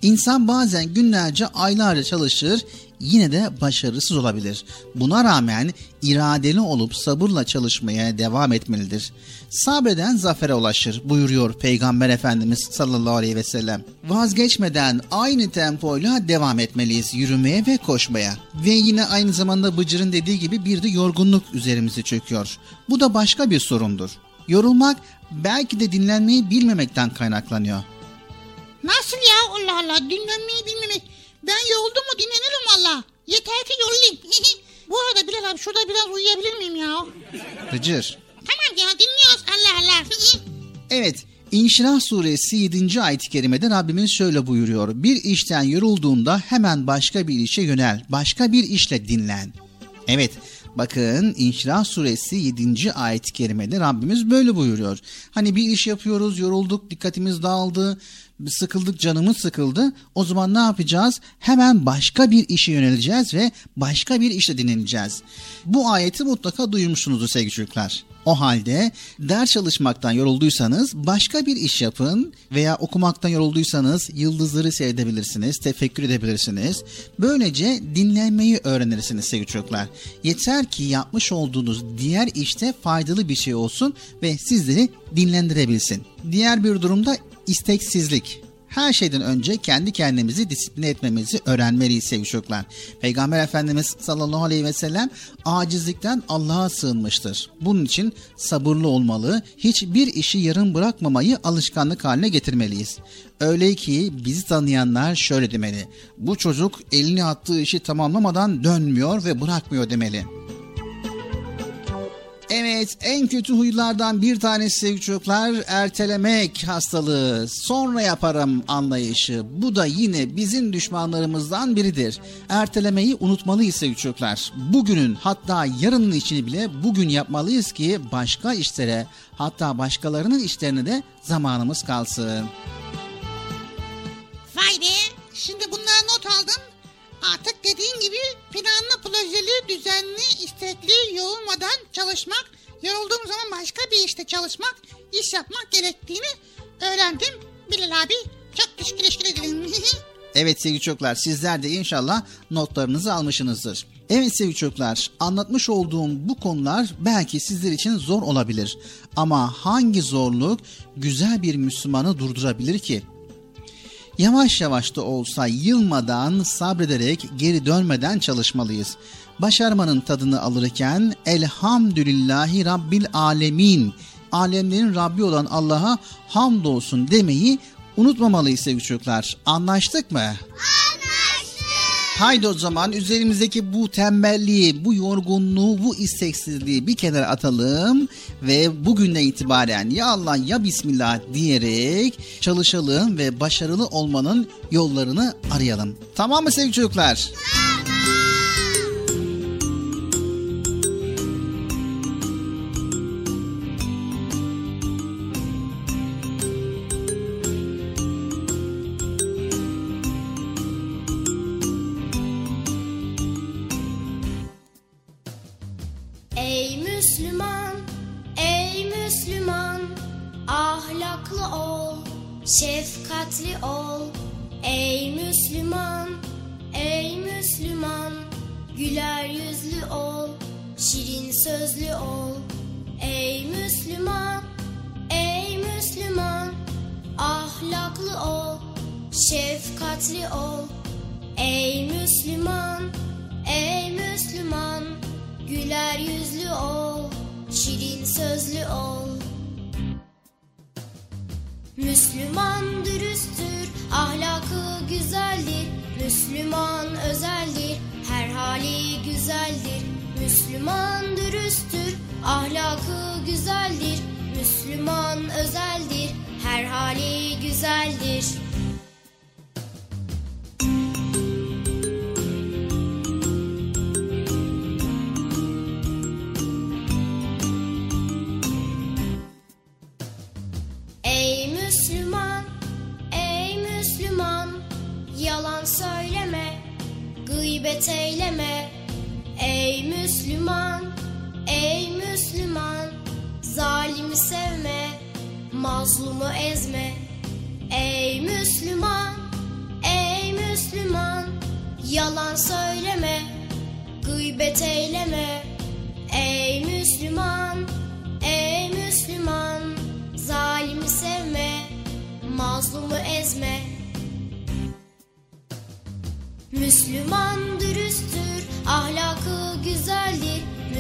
Speaker 4: İnsan bazen günlerce aylarca çalışır yine de başarısız olabilir. Buna rağmen iradeli olup sabırla çalışmaya devam etmelidir. Sabreden zafere ulaşır buyuruyor Peygamber Efendimiz sallallahu aleyhi ve sellem. Vazgeçmeden aynı tempoyla devam etmeliyiz yürümeye ve koşmaya. Ve yine aynı zamanda Bıcır'ın dediği gibi bir de yorgunluk üzerimize çöküyor. Bu da başka bir sorundur. Yorulmak belki de dinlenmeyi bilmemekten kaynaklanıyor.
Speaker 7: Nasıl ya Allah Allah dinlenmeyi bilmemek. Ben yoruldum mu dinlenirim valla. Yeter ki yorulayım. Bu arada Bilal abi şurada biraz uyuyabilir miyim ya?
Speaker 4: Bıcır.
Speaker 7: Tamam ya dinliyoruz Allah Allah.
Speaker 4: Evet, İnşirah suresi 7. ayet-i kerimede Rabbimiz şöyle buyuruyor. Bir işten yorulduğunda hemen başka bir işe yönel, başka bir işle dinlen. Evet, bakın İnşirah suresi 7. ayet-i kerimede Rabbimiz böyle buyuruyor. Hani bir iş yapıyoruz, yorulduk, dikkatimiz dağıldı, sıkıldık, canımız sıkıldı. O zaman ne yapacağız? Hemen başka bir işe yöneleceğiz ve başka bir işle dinleneceğiz. Bu ayeti mutlaka duymuşsunuzdur sevgili çocuklar. O halde ders çalışmaktan yorulduysanız başka bir iş yapın veya okumaktan yorulduysanız yıldızları seyredebilirsiniz, tefekkür edebilirsiniz. Böylece dinlenmeyi öğrenirsiniz sevgili çocuklar. Yeter ki yapmış olduğunuz diğer işte faydalı bir şey olsun ve sizleri dinlendirebilsin. Diğer bir durumda isteksizlik. Her şeyden önce kendi kendimizi disipline etmemizi öğrenmeliyiz sevgili çocuklar. Peygamber Efendimiz sallallahu aleyhi ve sellem acizlikten Allah'a sığınmıştır. Bunun için sabırlı olmalı, hiçbir işi yarım bırakmamayı alışkanlık haline getirmeliyiz. Öyle ki bizi tanıyanlar şöyle demeli. Bu çocuk elini attığı işi tamamlamadan dönmüyor ve bırakmıyor demeli. Evet en kötü huylardan bir tanesi sevgili çocuklar ertelemek hastalığı sonra yaparım anlayışı bu da yine bizim düşmanlarımızdan biridir. Ertelemeyi unutmalıyız sevgili çocuklar. Bugünün hatta yarının işini bile bugün yapmalıyız ki başka işlere hatta başkalarının işlerine de zamanımız kalsın.
Speaker 7: Vay be şimdi bunları not aldım. Artık dediğin gibi planlı projeli, düzenli, istekli, yorulmadan çalışmak, yorulduğum zaman başka bir işte çalışmak, iş yapmak gerektiğini öğrendim. Bilal abi çok teşekkür teşekkür ederim.
Speaker 4: Evet sevgili çocuklar sizler de inşallah notlarınızı almışsınızdır. Evet sevgili çocuklar anlatmış olduğum bu konular belki sizler için zor olabilir. Ama hangi zorluk güzel bir Müslümanı durdurabilir ki? Yavaş yavaş da olsa yılmadan sabrederek geri dönmeden çalışmalıyız. Başarmanın tadını alırken elhamdülillahi rabbil alemin alemlerin Rabbi olan Allah'a hamdolsun demeyi unutmamalıyız sevgili çocuklar. Anlaştık mı? Anlaştık. Haydi o zaman üzerimizdeki bu tembelliği, bu yorgunluğu, bu isteksizliği bir kenara atalım ve bugünden itibaren ya Allah ya Bismillah diyerek çalışalım ve başarılı olmanın yollarını arayalım. Tamam mı sevgili çocuklar?
Speaker 14: Ey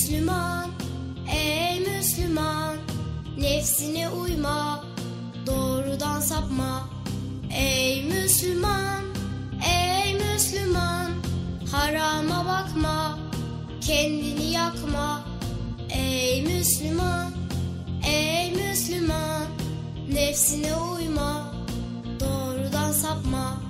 Speaker 14: Müslüman, ey Müslüman, nefsine uyma, doğrudan sapma. Ey Müslüman, ey Müslüman, harama bakma, kendini yakma. Ey Müslüman, ey Müslüman, nefsine uyma, doğrudan sapma.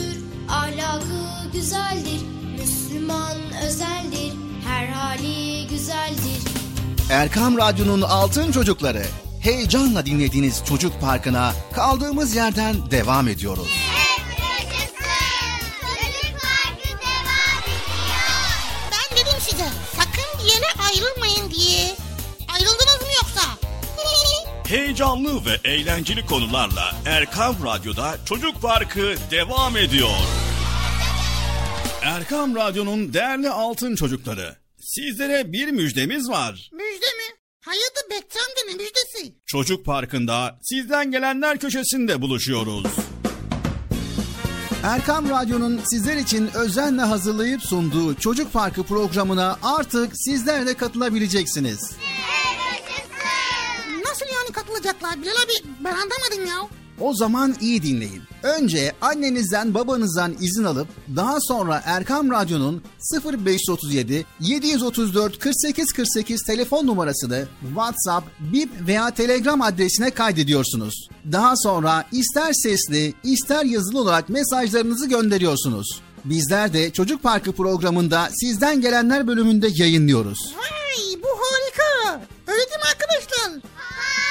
Speaker 14: ahlakı güzeldir. Müslüman özeldir, her hali güzeldir.
Speaker 4: Erkam Radyo'nun Altın Çocukları. Heyecanla dinlediğiniz Çocuk Parkı'na kaldığımız yerden devam ediyoruz.
Speaker 12: Heyecanlı ve eğlenceli konularla Erkam Radyo'da Çocuk Parkı devam ediyor. Erkam Radyo'nun değerli altın çocukları. Sizlere bir müjdemiz var.
Speaker 7: Müjde mi? Hayatı Bekçam'da ne müjdesi?
Speaker 12: Çocuk Parkı'nda sizden gelenler köşesinde buluşuyoruz.
Speaker 4: Erkam Radyo'nun sizler için özenle hazırlayıp sunduğu Çocuk Parkı programına artık sizler de katılabileceksiniz.
Speaker 7: Nasıl yani katılacaklar Bilal abi? Ben anlamadım ya.
Speaker 4: O zaman iyi dinleyin. Önce annenizden babanızdan izin alıp daha sonra Erkam Radyo'nun 0537 734 48 48 telefon numarasını WhatsApp, Bip veya Telegram adresine kaydediyorsunuz. Daha sonra ister sesli ister yazılı olarak mesajlarınızı gönderiyorsunuz. Bizler de Çocuk Parkı programında sizden gelenler bölümünde yayınlıyoruz.
Speaker 7: Vay bu harika. Öyle değil mi arkadaşlar? Harika.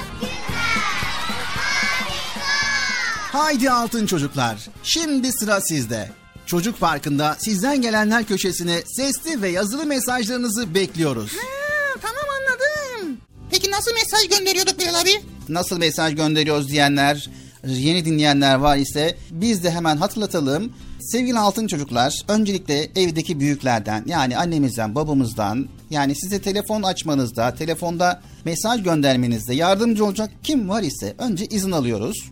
Speaker 4: Haydi altın çocuklar, şimdi sıra sizde.
Speaker 2: Çocuk Parkı'nda sizden gelenler köşesine sesli ve yazılı mesajlarınızı bekliyoruz.
Speaker 7: Ha, tamam anladım. Peki nasıl mesaj gönderiyorduk Bilal abi?
Speaker 4: Nasıl mesaj gönderiyoruz diyenler, yeni dinleyenler var ise biz de hemen hatırlatalım. Sevgili altın çocuklar, öncelikle evdeki büyüklerden yani annemizden, babamızdan yani size telefon açmanızda, telefonda mesaj göndermenizde yardımcı olacak kim var ise önce izin alıyoruz.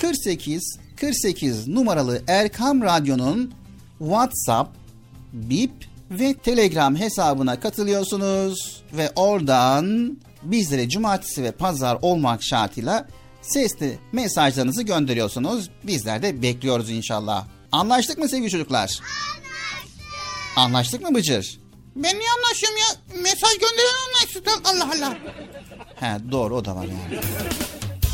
Speaker 4: 48 48 numaralı Erkam Radyo'nun WhatsApp, Bip ve Telegram hesabına katılıyorsunuz ve oradan bizlere cumartesi ve pazar olmak şartıyla sesli mesajlarınızı gönderiyorsunuz. Bizler de bekliyoruz inşallah. Anlaştık mı sevgili çocuklar? Anlaştık. Anlaştık mı Bıcır?
Speaker 7: Ben niye anlaşıyorum ya? Mesaj gönderen anlaşsın. Allah Allah.
Speaker 4: He doğru o da var yani.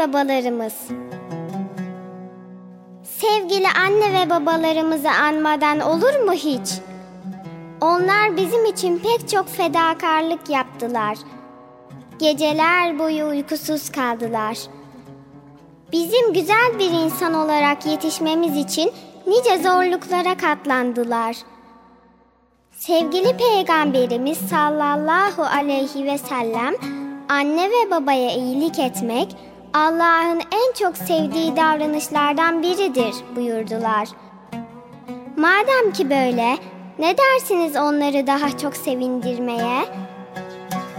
Speaker 9: Babalarımız. Sevgili anne ve babalarımızı anmadan olur mu hiç? Onlar bizim için pek çok fedakarlık yaptılar. Geceler boyu uykusuz kaldılar. Bizim güzel bir insan olarak yetişmemiz için nice zorluklara katlandılar. Sevgili Peygamberimiz sallallahu aleyhi ve sellem anne ve babaya iyilik etmek Allah'ın en çok sevdiği davranışlardan biridir buyurdular. Madem ki böyle, ne dersiniz onları daha çok sevindirmeye?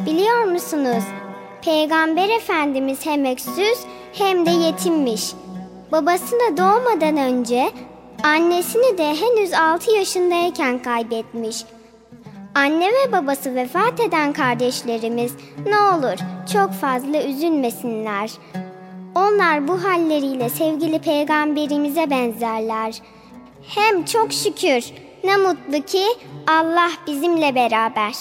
Speaker 9: Biliyor musunuz? Peygamber Efendimiz hem öksüz hem de yetimmiş. Babasını doğmadan önce annesini de henüz 6 yaşındayken kaybetmiş. Anne ve babası vefat eden kardeşlerimiz ne olur çok fazla üzülmesinler. Onlar bu halleriyle sevgili peygamberimize benzerler. Hem çok şükür ne mutlu ki Allah bizimle beraber.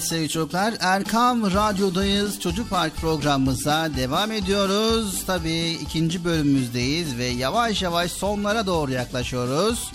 Speaker 4: Evet sevgili çocuklar Erkam Radyo'dayız. Çocuk Park programımıza devam ediyoruz. Tabii ikinci bölümümüzdeyiz ve yavaş yavaş sonlara doğru yaklaşıyoruz.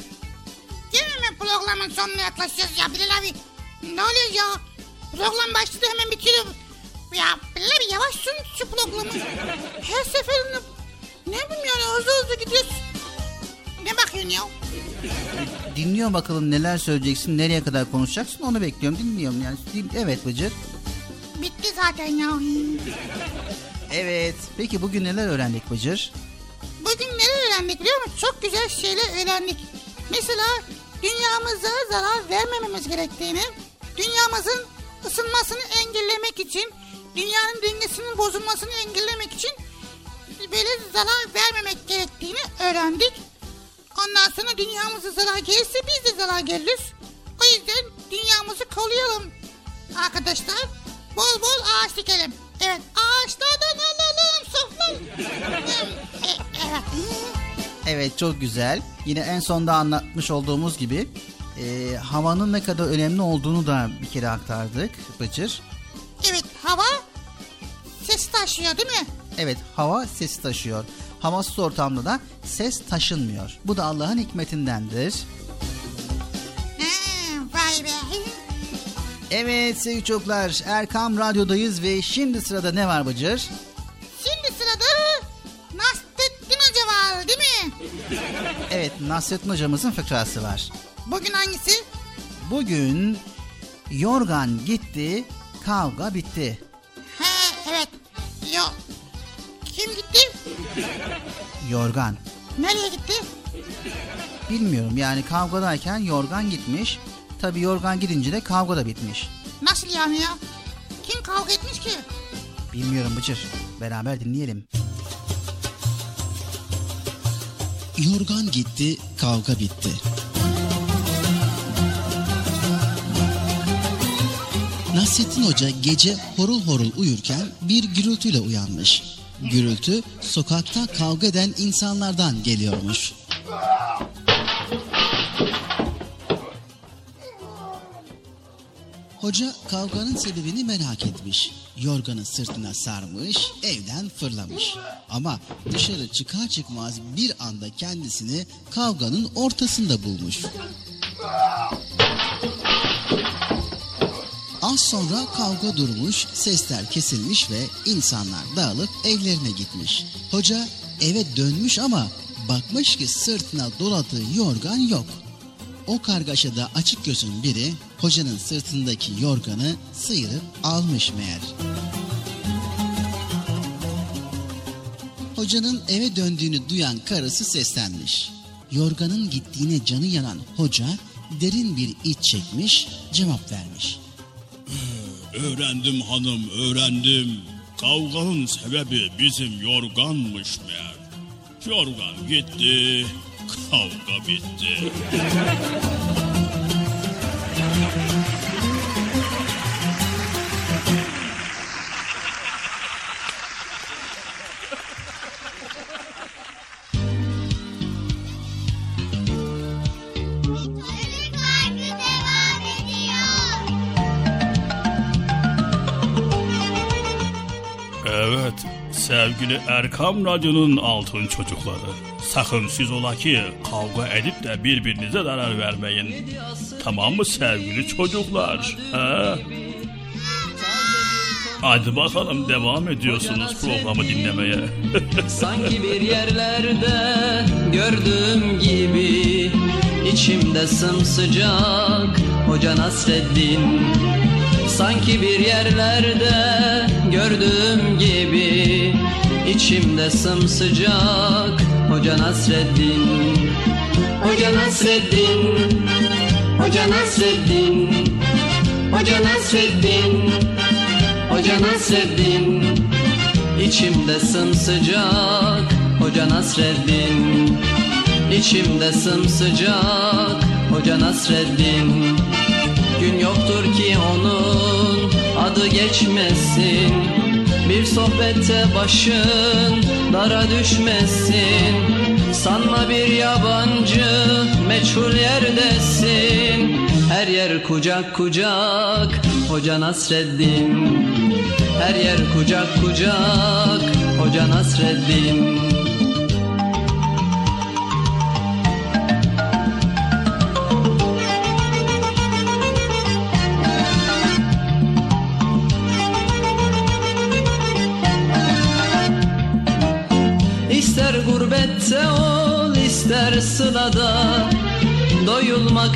Speaker 4: Bakalım neler söyleyeceksin, nereye kadar konuşacaksın onu bekliyorum. Dinliyorum yani. Evet Bıcır.
Speaker 7: Bitti zaten ya.
Speaker 4: Evet. Peki bugün neler öğrendik Bıcır?
Speaker 7: Bugün neler öğrendik biliyor musun? Çok güzel şeyler öğrendik. Mesela dünyamıza zarar vermememiz gerektiğini, dünyamızın ısınmasını engellemek için, dünyanın dengesinin bozulmasını engellemek için böyle zarar vermemek gerektiğini öğrendik. Ondan sonra dünyamıza zarar gelirse biz de zarar geliriz. O yüzden dünyamızı koruyalım arkadaşlar. Bol bol ağaç dikelim. Evet ağaçlardan alalım soflar. evet.
Speaker 4: Evet çok güzel. Yine en sonda anlatmış olduğumuz gibi e, havanın ne kadar önemli olduğunu da bir kere aktardık Bıcır.
Speaker 7: Evet hava ses taşıyor değil mi?
Speaker 4: Evet hava sesi taşıyor. Havasız ortamda da ses taşınmıyor. Bu da Allah'ın hikmetindendir.
Speaker 7: Ha, vay be.
Speaker 4: Evet sevgili çocuklar Erkam Radyo'dayız ve şimdi sırada ne var Bıcır?
Speaker 7: Şimdi sırada Nasrettin Hoca var değil mi?
Speaker 4: Evet Nasrettin hocamızın fıkrası var.
Speaker 7: Bugün hangisi?
Speaker 4: Bugün yorgan gitti, kavga bitti. Yorgan.
Speaker 7: Nereye gitti?
Speaker 4: Bilmiyorum yani kavgadayken yorgan gitmiş. Tabi yorgan gidince de kavga da bitmiş.
Speaker 7: Nasıl yani ya? Kim kavga etmiş ki?
Speaker 4: Bilmiyorum Bıcır. Beraber dinleyelim.
Speaker 15: Yorgan gitti, kavga bitti. Nasrettin Hoca gece horul horul uyurken bir gürültüyle uyanmış. Gürültü sokakta kavga eden insanlardan geliyormuş. Hoca kavganın sebebini merak etmiş. Yorganı sırtına sarmış, evden fırlamış. Ama dışarı çıkar çıkmaz bir anda kendisini kavganın ortasında bulmuş. Az sonra kavga durmuş, sesler kesilmiş ve insanlar dağılıp evlerine gitmiş. Hoca eve dönmüş ama bakmış ki sırtına doladığı yorgan yok. O kargaşada açık gözün biri hocanın sırtındaki yorganı sıyırıp almış meğer. Hocanın eve döndüğünü duyan karısı seslenmiş. Yorganın gittiğine canı yanan hoca derin bir iç çekmiş, cevap vermiş.
Speaker 6: Öğrendim hanım öğrendim. Kavganın sebebi bizim yorganmış meğer. Yorgan gitti, kavga bitti. sevgili Erkam Radyo'nun altın çocukları. Sakın siz ola ki kavga edip de birbirinize zarar vermeyin. Tamam mı sevgili çocuklar? He? Hadi bakalım devam ediyorsunuz programı dinlemeye.
Speaker 16: Sanki bir yerlerde gördüğüm gibi içimde sımsıcak Hoca Nasreddin Sanki bir yerlerde gördüğüm gibi içimde sımsıcak Hoca Nasreddin. Hoca Nasreddin. Hoca Nasreddin. Hoca Nasreddin. Hoca Nasreddin. İçimde sımsıcak Hoca Nasreddin. İçimde sımsıcak Hoca Nasreddin. Gün yoktur ki onun adı geçmesin Bir sohbette başın dara düşmesin. Sanma bir yabancı meçhul yerdesin. Her yer kucak kucak Hoca Nasreddin. Her yer kucak kucak Hoca Nasreddin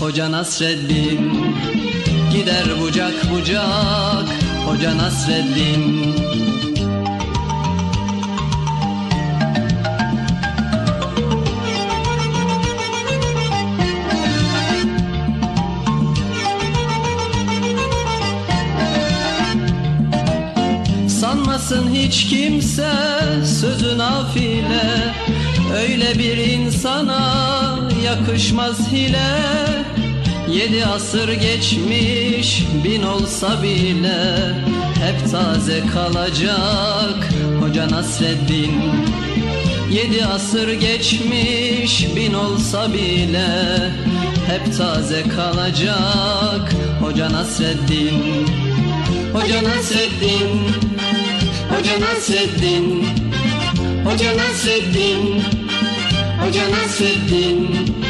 Speaker 16: Hoca Nasreddin. Gider bucak bucak Hoca Nasreddin. Sanmasın hiç kimse sözü nafile Öyle bir insana yakışmaz hile Yedi asır geçmiş bin olsa bile Hep taze kalacak Hoca Nasreddin. Yedi asır geçmiş bin olsa bile Hep taze kalacak Hoca Nasreddin. Hoca Nasreddin. Hoca Nasreddin. Hoca Nasreddin. Hoca Nasreddin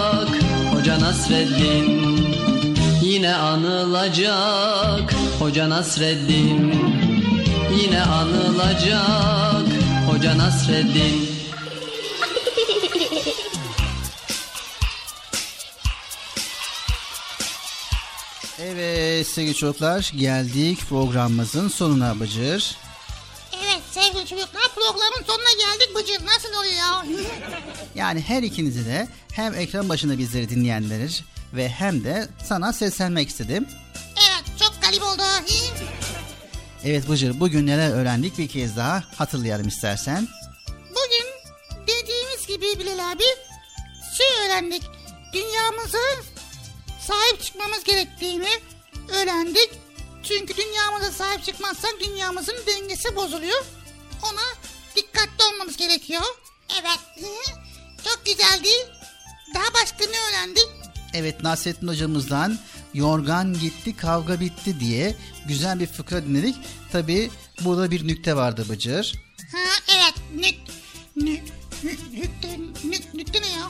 Speaker 16: Nasreddin Yine anılacak Hoca Nasreddin Yine anılacak Hoca Nasreddin
Speaker 4: Evet sevgili çocuklar geldik programımızın sonuna Bıcır.
Speaker 7: Evet sevgili çocuklar programın sonuna geldik Bıcır. Nasıl oluyor ya?
Speaker 4: Yani her ikinizi de hem ekran başında bizleri dinleyenleri ve hem de sana seslenmek istedim.
Speaker 7: evet çok garip oldu.
Speaker 4: Evet Bıcır bugün neler öğrendik bir kez daha hatırlayalım istersen.
Speaker 7: Bugün dediğimiz gibi Bilal abi şey öğrendik. Dünyamıza sahip çıkmamız gerektiğini öğrendik. Çünkü dünyamıza sahip çıkmazsak dünyamızın dengesi bozuluyor. Ona dikkatli olmamız gerekiyor. Evet. Çok güzeldi. Daha başka ne öğrendik?
Speaker 4: Evet Nasrettin hocamızdan yorgan gitti kavga bitti diye güzel bir fıkra dinledik. Tabi burada bir nükte vardı Bıcır.
Speaker 7: Ha evet. Nük, nük, nük, nükte, nük, nükte ne ya?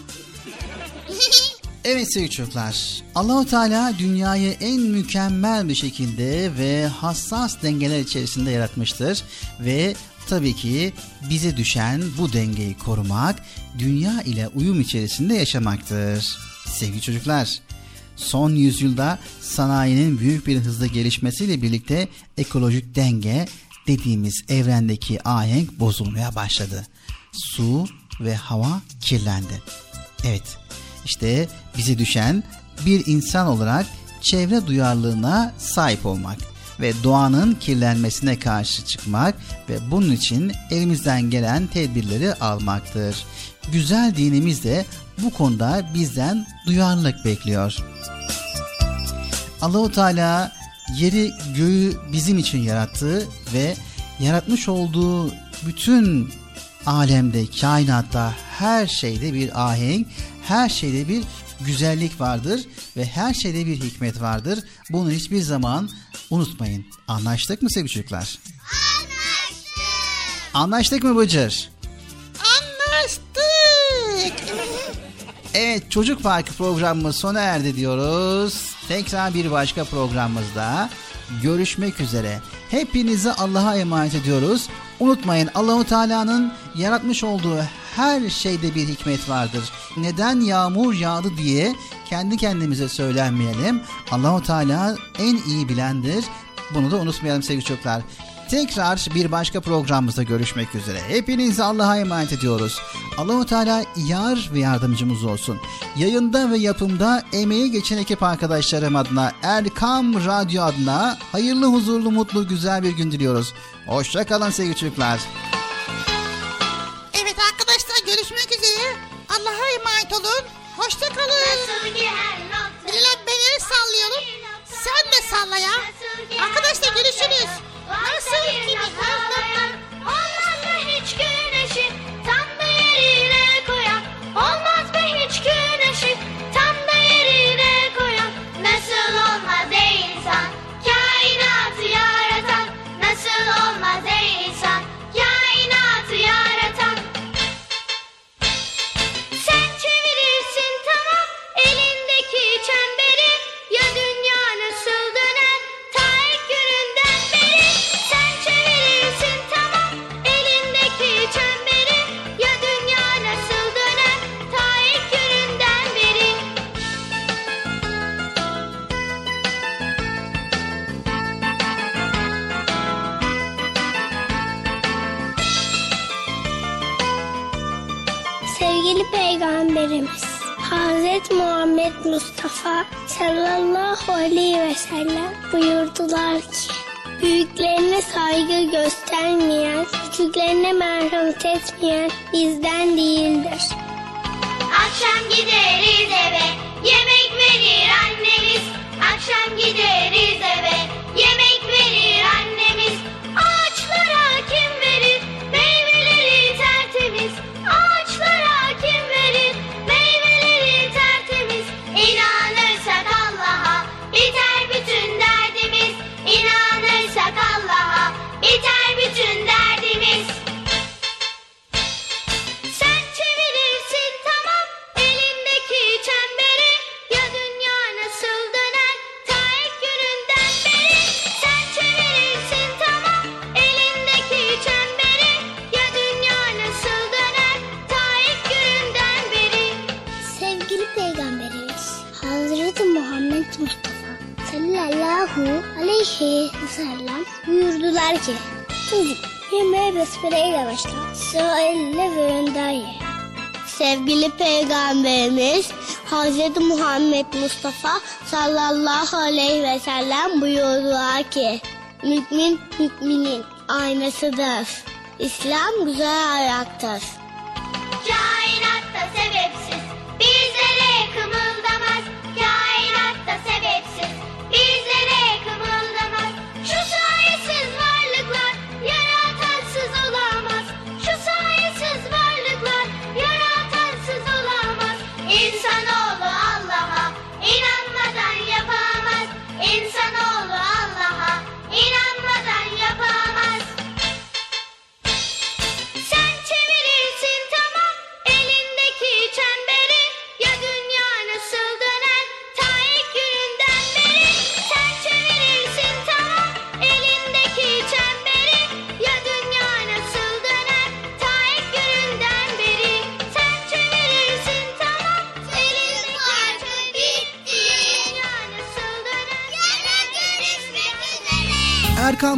Speaker 4: Evet sevgili çocuklar. Allahu Teala dünyayı en mükemmel bir şekilde ve hassas dengeler içerisinde yaratmıştır ve tabii ki bize düşen bu dengeyi korumak, dünya ile uyum içerisinde yaşamaktır. Sevgili çocuklar, son yüzyılda sanayinin büyük bir hızla gelişmesiyle birlikte ekolojik denge dediğimiz evrendeki ahenk bozulmaya başladı. Su ve hava kirlendi. Evet, işte bize düşen bir insan olarak çevre duyarlılığına sahip olmak ve doğanın kirlenmesine karşı çıkmak ve bunun için elimizden gelen tedbirleri almaktır. Güzel dinimiz de bu konuda bizden duyarlılık bekliyor. Allahu Teala yeri göğü bizim için yarattığı ve yaratmış olduğu bütün alemde, kainatta her şeyde bir ahenk, her şeyde bir güzellik vardır ve her şeyde bir hikmet vardır. Bunu hiçbir zaman unutmayın. Anlaştık mı sevgili çocuklar? Anlaştık. Anlaştık mı Bıcır?
Speaker 7: Anlaştık.
Speaker 4: Evet Çocuk Parkı programımız sona erdi diyoruz. Tekrar bir başka programımızda görüşmek üzere. Hepinizi Allah'a emanet ediyoruz. Unutmayın Allahu Teala'nın yaratmış olduğu her şeyde bir hikmet vardır. Neden yağmur yağdı diye kendi kendimize söylenmeyelim. Allahu Teala en iyi bilendir. Bunu da unutmayalım sevgili çocuklar. Tekrar bir başka programımızda görüşmek üzere. Hepinizi Allah'a emanet ediyoruz. Allahu Teala yar ve yardımcımız olsun. Yayında ve yapımda emeği geçen ekip arkadaşlarım adına Erkam Radyo adına hayırlı, huzurlu, mutlu, güzel bir gün diliyoruz. Hoşça kalın sevgili çocuklar.
Speaker 7: Evet arkadaşlar görüşmek üzere. Allah'a emanet olun. Hoşça kalın. Bilal ben el sallıyorum. Sen de salla ya. Arkadaşlar görüşürüz. Nasıl ki bir
Speaker 1: Olmaz mı hiç güneşi tam da yerine koyan? Olmaz
Speaker 14: Peygamberimiz Hazreti Muhammed Mustafa sallallahu aleyhi ve sellem buyurdular ki Büyüklerine saygı göstermeyen, küçüklerine merhamet etmeyen bizden değildir.
Speaker 1: Akşam gideriz eve yemek verir annemiz
Speaker 14: Mustafa sallallahu aleyhi ve sellem buyurdular ki Mümin müminin aynasıdır. İslam güzel ayaktır.